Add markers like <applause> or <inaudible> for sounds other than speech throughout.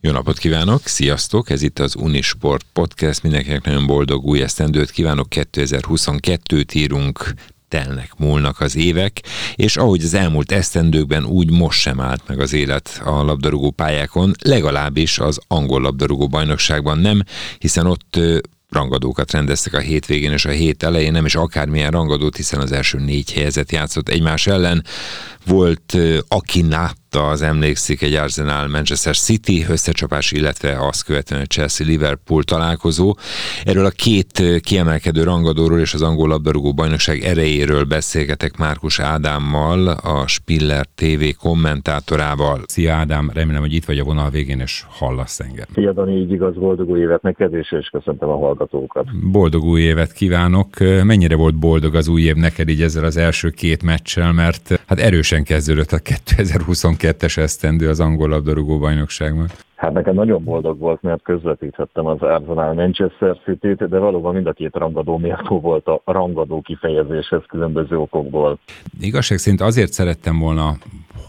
Jó napot kívánok, sziasztok! Ez itt az Unisport Podcast. Mindenkinek nagyon boldog új esztendőt kívánok. 2022-t írunk, telnek, múlnak az évek, és ahogy az elmúlt esztendőkben, úgy most sem állt meg az élet a labdarúgó pályákon, legalábbis az angol labdarúgó bajnokságban nem, hiszen ott rangadókat rendeztek a hétvégén és a hét elején, nem is akármilyen rangadót, hiszen az első négy helyezet játszott egymás ellen. Volt Akinát látta, az emlékszik egy Arsenal Manchester City összecsapás, illetve azt követően a Chelsea Liverpool találkozó. Erről a két kiemelkedő rangadóról és az angol labdarúgó bajnokság erejéről beszélgetek Márkus Ádámmal, a Spiller TV kommentátorával. Szia Ádám, remélem, hogy itt vagy a vonal végén, és hallasz engem. Szia Dani, így igaz, boldog új évet neked, és, és köszöntöm a hallgatókat. Boldog új évet kívánok. Mennyire volt boldog az új év neked így ezzel az első két meccsel, mert hát erősen kezdődött a <laughs> 2022 22-es esztendő az angol labdarúgó bajnokságban? Hát nekem nagyon boldog volt, mert közvetíthettem az Arsenal Manchester City-t, de valóban mind a két rangadó méltó volt a rangadó kifejezéshez különböző okokból. Igazság szerint azért szerettem volna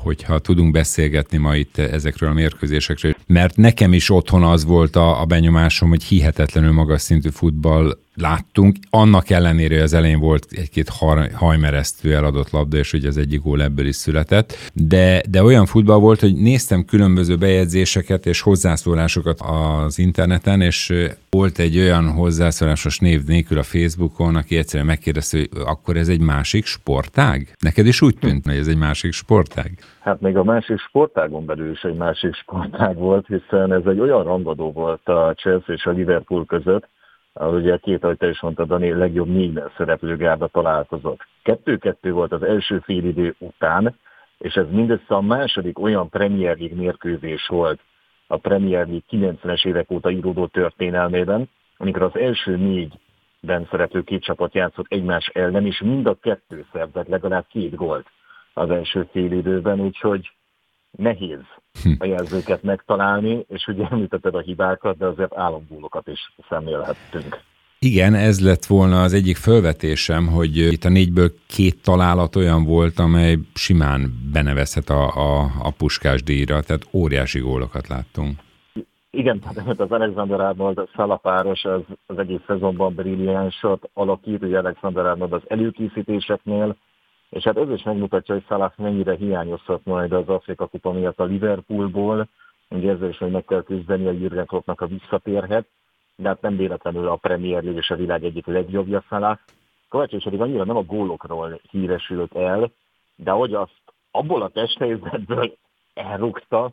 hogyha tudunk beszélgetni ma itt ezekről a mérkőzésekről, mert nekem is otthon az volt a, a benyomásom, hogy hihetetlenül magas szintű futball láttunk. Annak ellenére, hogy az elején volt egy-két hajmeresztő eladott labda, és hogy az egyik gól ebből is született, de, de olyan futball volt, hogy néztem különböző bejegyzéseket és hozzászólásokat az interneten, és volt egy olyan hozzászólásos név nélkül a Facebookon, aki egyszerűen megkérdezte, hogy akkor ez egy másik sportág? Neked is úgy tűnt, hogy ez egy másik sportág? Hát még a másik sportágon belül is egy másik sportág volt, hiszen ez egy olyan rangadó volt a Chelsea és a Liverpool között, ahol ugye két, ahogy te is mondtad, Dani, legjobb négyben szereplő gárda találkozott. Kettő-kettő volt az első félidő után, és ez mindössze a második olyan Premier League mérkőzés volt a Premier League 90-es évek óta íródó történelmében, amikor az első négyben szereplő két csapat játszott egymás ellen, és mind a kettő szerzett legalább két gólt az első félidőben, úgyhogy nehéz. A jelzőket megtalálni, és ugye említetted a hibákat, de azért állambúlokat is szemlélhettünk. Igen, ez lett volna az egyik felvetésem, hogy itt a négyből két találat olyan volt, amely simán benevezhet a, a, a puskás díjra, tehát óriási gólokat láttunk. Igen, tehát az Alexander Arnold szalapáros az, az egész szezonban brilliánsat alakít, ugye Alexander Arnold az előkészítéseknél, és hát ez is megmutatja, hogy Salah mennyire hiányozhat majd az Afrika Kupa miatt a Liverpoolból, ugye ezzel is hogy meg kell küzdeni, a Jürgen Kloppnak a visszatérhet, de hát nem véletlenül a Premier League és a világ egyik legjobbja Salah. Kovács és pedig annyira nem a gólokról híresült el, de hogy azt abból a testhelyzetből elrúgta,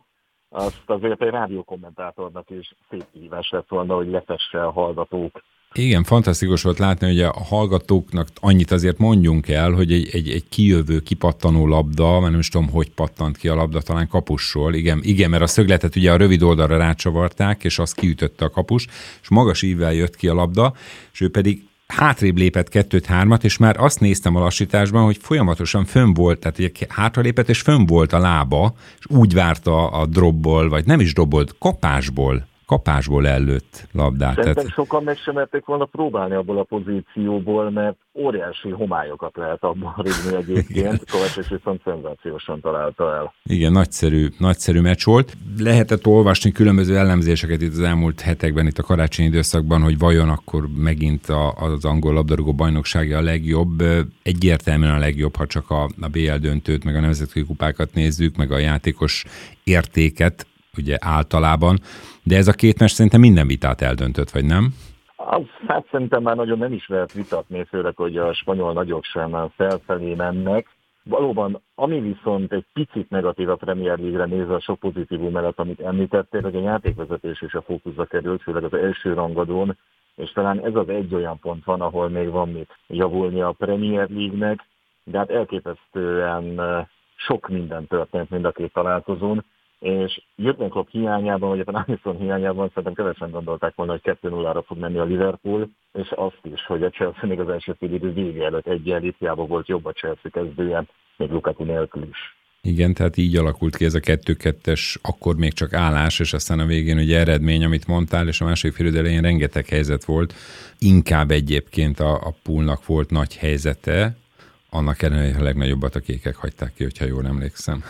azt azért egy rádiókommentátornak is szép hívás lett volna, hogy letesse a hallgatók igen, fantasztikus volt látni, hogy a hallgatóknak annyit azért mondjunk el, hogy egy, egy, egy kijövő, kipattanó labda, mert nem is tudom, hogy pattant ki a labda, talán kapusról. Igen, igen, mert a szögletet ugye a rövid oldalra rácsavarták, és azt kiütötte a kapus, és magas ívvel jött ki a labda, és ő pedig hátrébb lépett kettőt-hármat, és már azt néztem a lassításban, hogy folyamatosan fönn volt, tehát ugye hátralépett, és fönn volt a lába, és úgy várta a drobból, vagy nem is drobbolt, kapásból kapásból ellőtt labdát. Szerintem tehát... sokan meg sem merték volna próbálni abból a pozícióból, mert óriási homályokat lehet abban rúgni egyébként. Kovács viszont szenzációsan találta el. Igen, nagyszerű, nagyszerű meccs volt. Lehetett olvasni különböző ellenzéseket itt az elmúlt hetekben, itt a karácsonyi időszakban, hogy vajon akkor megint a, az angol labdarúgó bajnoksága a legjobb. Egyértelműen a legjobb, ha csak a, a BL döntőt, meg a nemzetközi kupákat nézzük, meg a játékos értéket, ugye általában de ez a két meccs szerintem minden vitát eldöntött, vagy nem? Az, hát szerintem már nagyon nem is lehet vitatni, főleg, hogy a spanyol nagyok sem felfelé mennek. Valóban, ami viszont egy picit negatív a Premier League-re nézve a sok pozitívum mellett, amit említettél, hogy a játékvezetés is a fókuszba került, főleg az első rangadón, és talán ez az egy olyan pont van, ahol még van mit javulni a Premier League-nek, de hát elképesztően eh, sok minden történt mind a két találkozón és Jürgen Klopp hiányában, vagy a Alisson hiányában szerintem kevesen gondolták volna, hogy 2-0-ra fog menni a Liverpool, és azt is, hogy a Chelsea még az első fél idő vége előtt egy volt jobb a Chelsea kezdően, még Lukaku nélkül is. Igen, tehát így alakult ki ez a 2-2-es, akkor még csak állás, és aztán a végén ugye eredmény, amit mondtál, és a másik fél elején rengeteg helyzet volt. Inkább egyébként a, a poolnak volt nagy helyzete, annak ellenére, hogy a legnagyobbat a kékek hagyták ki, hogyha jól emlékszem.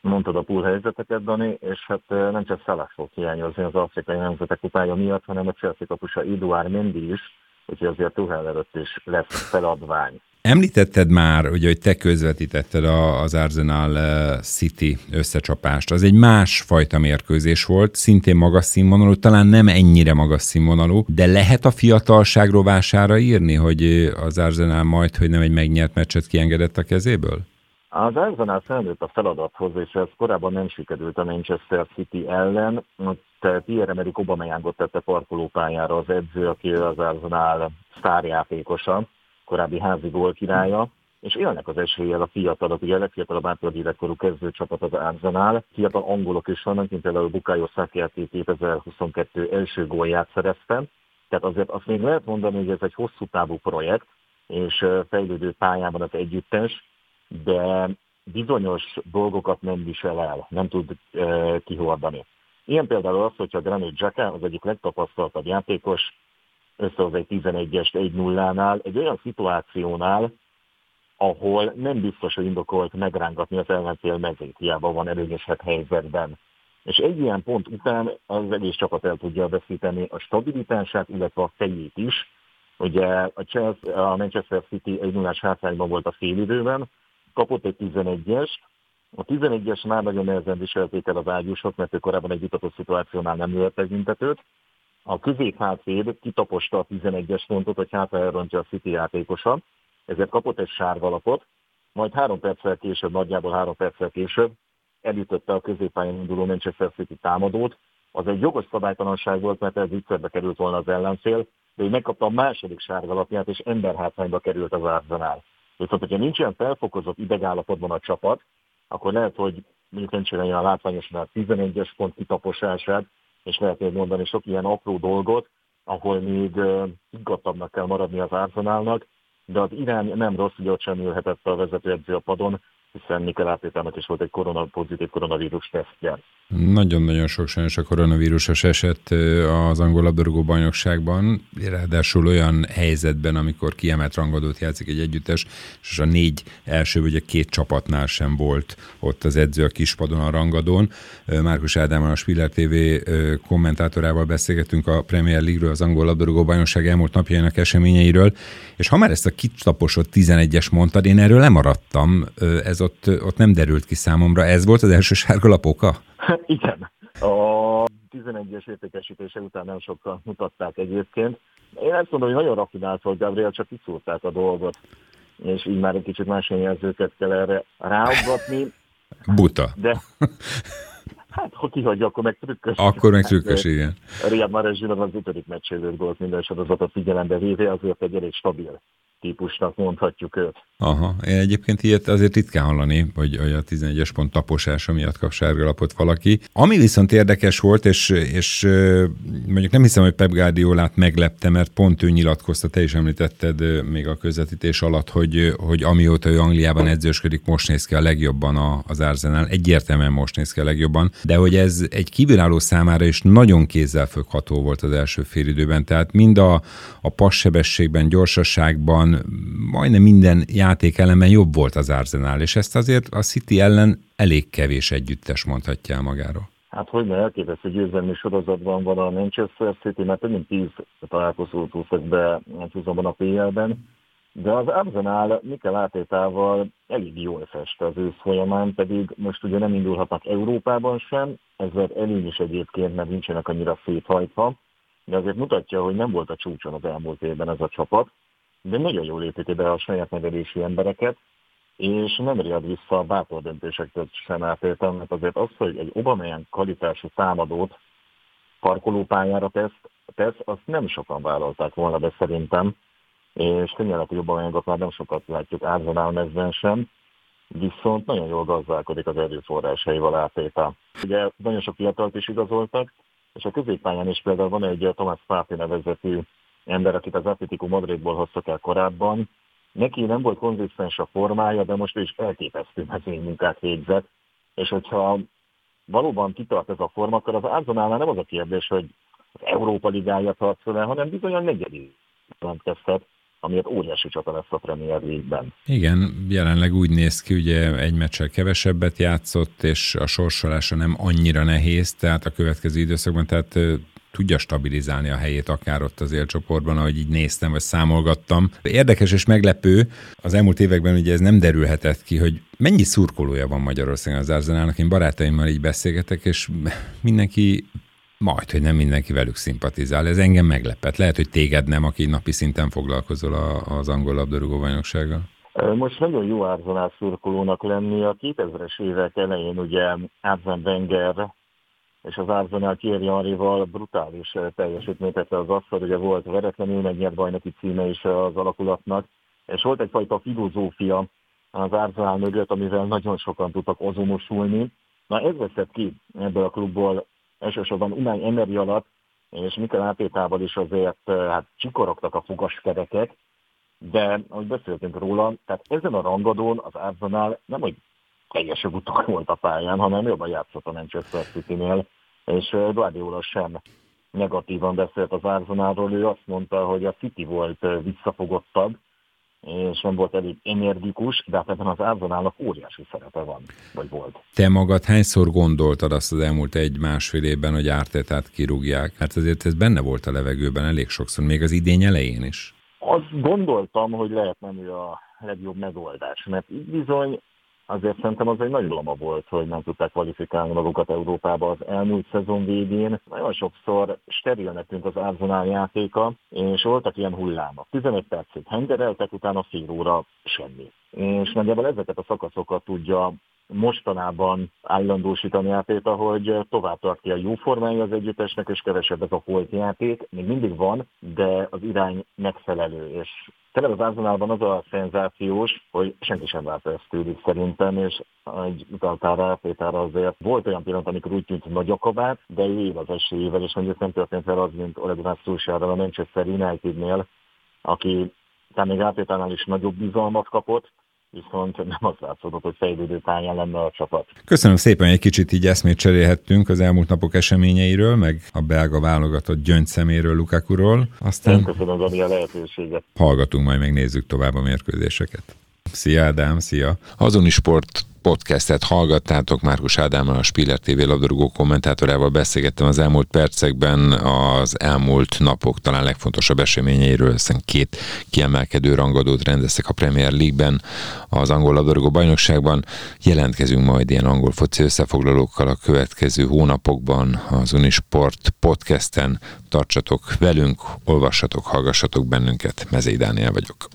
Mondtad a pool helyzeteket, Dani, és hát nem csak Salah fog hiányozni az afrikai nemzetek kupája miatt, hanem a Chelsea kapusa Eduard Mendy is, úgyhogy azért Tuchel előtt is lesz feladvány. Említetted már, ugye, hogy te közvetítetted az Arsenal City összecsapást. Az egy más fajta mérkőzés volt, szintén magas színvonalú, talán nem ennyire magas színvonalú, de lehet a fiatalság rovására írni, hogy az Arsenal majd, hogy nem egy megnyert meccset kiengedett a kezéből? Az Arsenal felnőtt a feladathoz, és ez korábban nem sikerült a Manchester City ellen. Pierre-Emerick Aubameyangot tette parkolópályára az edző, aki az Arsenal sztárjátékosa korábbi házi gól királya, és élnek az eséllyel a fiatalok, ugye a legfiatalabb átlag életkorú kezdőcsapat az Arsenal. Fiatal angolok is vannak, mint például Bukayo Saki, 2022 első gólját szerezte. Tehát azért azt még lehet mondani, hogy ez egy hosszú távú projekt, és fejlődő pályában az együttes, de bizonyos dolgokat nem visel el, nem tud e, kihordani. Ilyen például az, hogyha Granit Xhaka, az egyik legtapasztaltabb játékos, összehoz egy 11-est 1-0-nál, egy olyan szituációnál, ahol nem biztos, hogy indokolt megrángatni az ellenfél mezét, hiába van előnyösebb helyzetben. És egy ilyen pont után az egész csapat el tudja veszíteni a stabilitását, illetve a fejét is. Ugye a, Chelsea, a Manchester City egy 0 hátrányban volt a félidőben, kapott egy 11-es, a 11-es már nagyon nehezen viselték el az ágyúsok, mert ő korábban egy vitatott szituációnál nem lőttek büntetőt, a középhátvéd kitaposta a 11-es pontot, hogy hátra elrontja a City játékosa, ezért kapott egy sárgalapot, majd három perccel később, nagyjából három perccel később elütötte a középpályán induló Manchester City támadót. Az egy jogos szabálytalanság volt, mert ez viccerbe került volna az ellenfél, de ő megkapta a második sárgalapját, és emberhátrányba került az Arsenal. Viszont, hogyha nincs ilyen felfokozott idegállapotban a csapat, akkor lehet, hogy mondjuk nem csinálja a látványosan a 11-es pont kitaposását, és lehet még mondani sok ilyen apró dolgot, ahol még higgadtabbnak kell maradni az Arsenalnak, de az irány nem rossz, hogy ott sem ülhetett a vezetőedző a padon, hiszen Nikel Átétának is volt egy korona, pozitív koronavírus tesztje. Nagyon-nagyon sok sajnos a koronavírusos eset az angol labdarúgó bajnokságban, ráadásul olyan helyzetben, amikor kiemelt rangadót játszik egy együttes, és a négy első vagy a két csapatnál sem volt ott az edző a kispadon a rangadón. Márkus Ádámmal a Spiller TV kommentátorával beszélgettünk a Premier League-ről, az angol labdarúgó bajnokság elmúlt napjainak eseményeiről, és ha már ezt a kitaposott 11-es mondtad, én erről lemaradtam, ez ott, ott nem derült ki számomra. Ez volt az első sárga lapoka? <laughs> Igen. A 11-es értékesítése után nem sokkal mutatták egyébként. Én azt mondom, hogy nagyon rafinált volt Gabriel, csak kiszúrták a dolgot, és így már egy kicsit más jelzőket kell erre ráugatni. <laughs> Buta. De Hát, ha kihagyja, akkor meg trükkös. Akkor meg trükkös, <laughs> hát, igen. Riyad Mahrez az ötödik meccsélőt gólt minden sorozatot figyelembe véve, azért egy elég stabil típusnak mondhatjuk őt. Aha, én egyébként ilyet azért ritkán hallani, hogy, a 11-es pont taposása miatt kap sárgalapot valaki. Ami viszont érdekes volt, és, és mondjuk nem hiszem, hogy Pep Guardiolát meglepte, mert pont ő nyilatkozta, te is említetted még a közvetítés alatt, hogy, hogy amióta ő Angliában edzősködik, most néz ki a legjobban az Arsenal. Egyértelműen most néz ki a legjobban, de hogy ez egy kívülálló számára is nagyon kézzelfogható volt az első félidőben. Tehát mind a, a passebességben, gyorsasságban, majdnem minden játékelemben jobb volt az Arsenal, és ezt azért a City ellen elég kevés együttes mondhatja el magáról. Hát hogy ne elképesztő győzelmi sorozatban van a Manchester City, mert több mint tíz találkozót húztak be húzomban a PL-ben, de az Arsenal Mikel Átétával elég jól fest az ősz folyamán, pedig most ugye nem indulhatnak Európában sem, ezzel előny is egyébként, mert nincsenek annyira széthajtva, de azért mutatja, hogy nem volt a csúcson az elmúlt évben ez a csapat, de nagyon jól építi be a saját nevelési embereket, és nem riad vissza a bátor döntésektől sem átéltem, mert azért az, hogy egy Obamaian kvalitású támadót parkolópályára tesz, tesz, azt nem sokan vállalták volna be szerintem, és tényleg, hogy Obameyangot már nem sokat látjuk Arsenal mezben sem, viszont nagyon jól gazdálkodik az erőforrásaival átétel. Ugye nagyon sok fiatalt is igazoltak, és a középpályán is például van egy Thomas Pápi nevezetű ember, akit az Atletico Madridból hoztak el korábban. Neki nem volt konzisztens a formája, de most is elképesztő munkát végzett. És hogyha valóban kitart ez a forma, akkor az Arsenalnál nem az a kérdés, hogy az Európa Ligáját harcol el, hanem bizony a negyedik jelentkeztet. amiért óriási csata lesz a Premier League-ben. Igen, jelenleg úgy néz ki, ugye egy meccsel kevesebbet játszott, és a sorsolása nem annyira nehéz, tehát a következő időszakban, tehát tudja stabilizálni a helyét akár ott az élcsoportban, ahogy így néztem, vagy számolgattam. Érdekes és meglepő, az elmúlt években ugye ez nem derülhetett ki, hogy mennyi szurkolója van Magyarországon az Arzenálnak. Én barátaimmal így beszélgetek, és mindenki majd, hogy nem mindenki velük szimpatizál. Ez engem meglepett. Lehet, hogy téged nem, aki napi szinten foglalkozol az angol labdarúgó bajnoksággal. Most nagyon jó Arzenál szurkolónak lenni. A 2000-es évek elején ugye Arzen Wenger és az Arsenal Thierry Henry-val brutális eh, teljesítményt tette az asztal, ugye volt veretlenül megnyert bajnoki címe is az alakulatnak, és volt egyfajta filozófia az Arsenal mögött, amivel nagyon sokan tudtak azonosulni. Na ez veszett ki ebből a klubból elsősorban Unai Emery alatt, és Mikel Átétával is azért eh, hát, csikorogtak a fogaskerekek, de ahogy beszéltünk róla, tehát ezen a rangadón az Arsenal nem, hogy teljes utak <laughs> volt a pályán, hanem jobban játszott a Manchester City-nél, és Guardiola sem negatívan beszélt az Arsenalról, ő azt mondta, hogy a City volt visszafogottabb, és nem volt elég energikus, de hát ebben az Arsenalnak óriási szerepe van, vagy volt. Te magad hányszor gondoltad azt az elmúlt egy-másfél évben, hogy Ártetát kirúgják? Hát azért ez benne volt a levegőben elég sokszor, még az idény elején is. Azt gondoltam, hogy lehet nem ő a legjobb megoldás, mert így bizony azért szerintem az egy nagy lama volt, hogy nem tudták kvalifikálni magukat Európába az elmúlt szezon végén. Nagyon sokszor steril tűnt az Arsenal játéka, és voltak ilyen hullámok. 15 percig hengereltek, utána fél óra semmi. És nagyjából ezeket a szakaszokat tudja mostanában állandósítani Átéta, hogy tovább tart a jó formája az együttesnek, és kevesebb ez a holt játék. Még mindig van, de az irány megfelelő, és Tényleg az Arsenalban az a szenzációs, hogy senki sem várt ezt tőlük szerintem, és egy utaltál rá, Péter azért volt olyan pillanat, amikor úgy tűnt nagy akabát, de ő él az esélyével, és mondjuk nem történt fel az, mint Oleg Vasszúsára a Manchester Unitednél, aki talán még Átétánál is nagyobb bizalmat kapott, viszont nem az látszódott, hogy fejlődő pályán lenne a csapat. Köszönöm szépen, hogy egy kicsit így eszmét cserélhettünk az elmúlt napok eseményeiről, meg a belga válogatott gyöngyszeméről, Lukakuról. Aztán Én köszönöm Dani a lehetőséget. Hallgatunk, majd megnézzük tovább a mérkőzéseket. Szia Ádám, szia! Azoni Sport podcastet hallgattátok, Márkus Ádámmal, a Spiller TV labdarúgó kommentátorával beszélgettem az elmúlt percekben az elmúlt napok talán legfontosabb eseményeiről, hiszen két kiemelkedő rangadót rendeztek a Premier League-ben, az angol labdarúgó bajnokságban. Jelentkezünk majd ilyen angol foci összefoglalókkal a következő hónapokban az Unisport podcasten. Tartsatok velünk, olvassatok, hallgassatok bennünket. Mezei Dániel vagyok.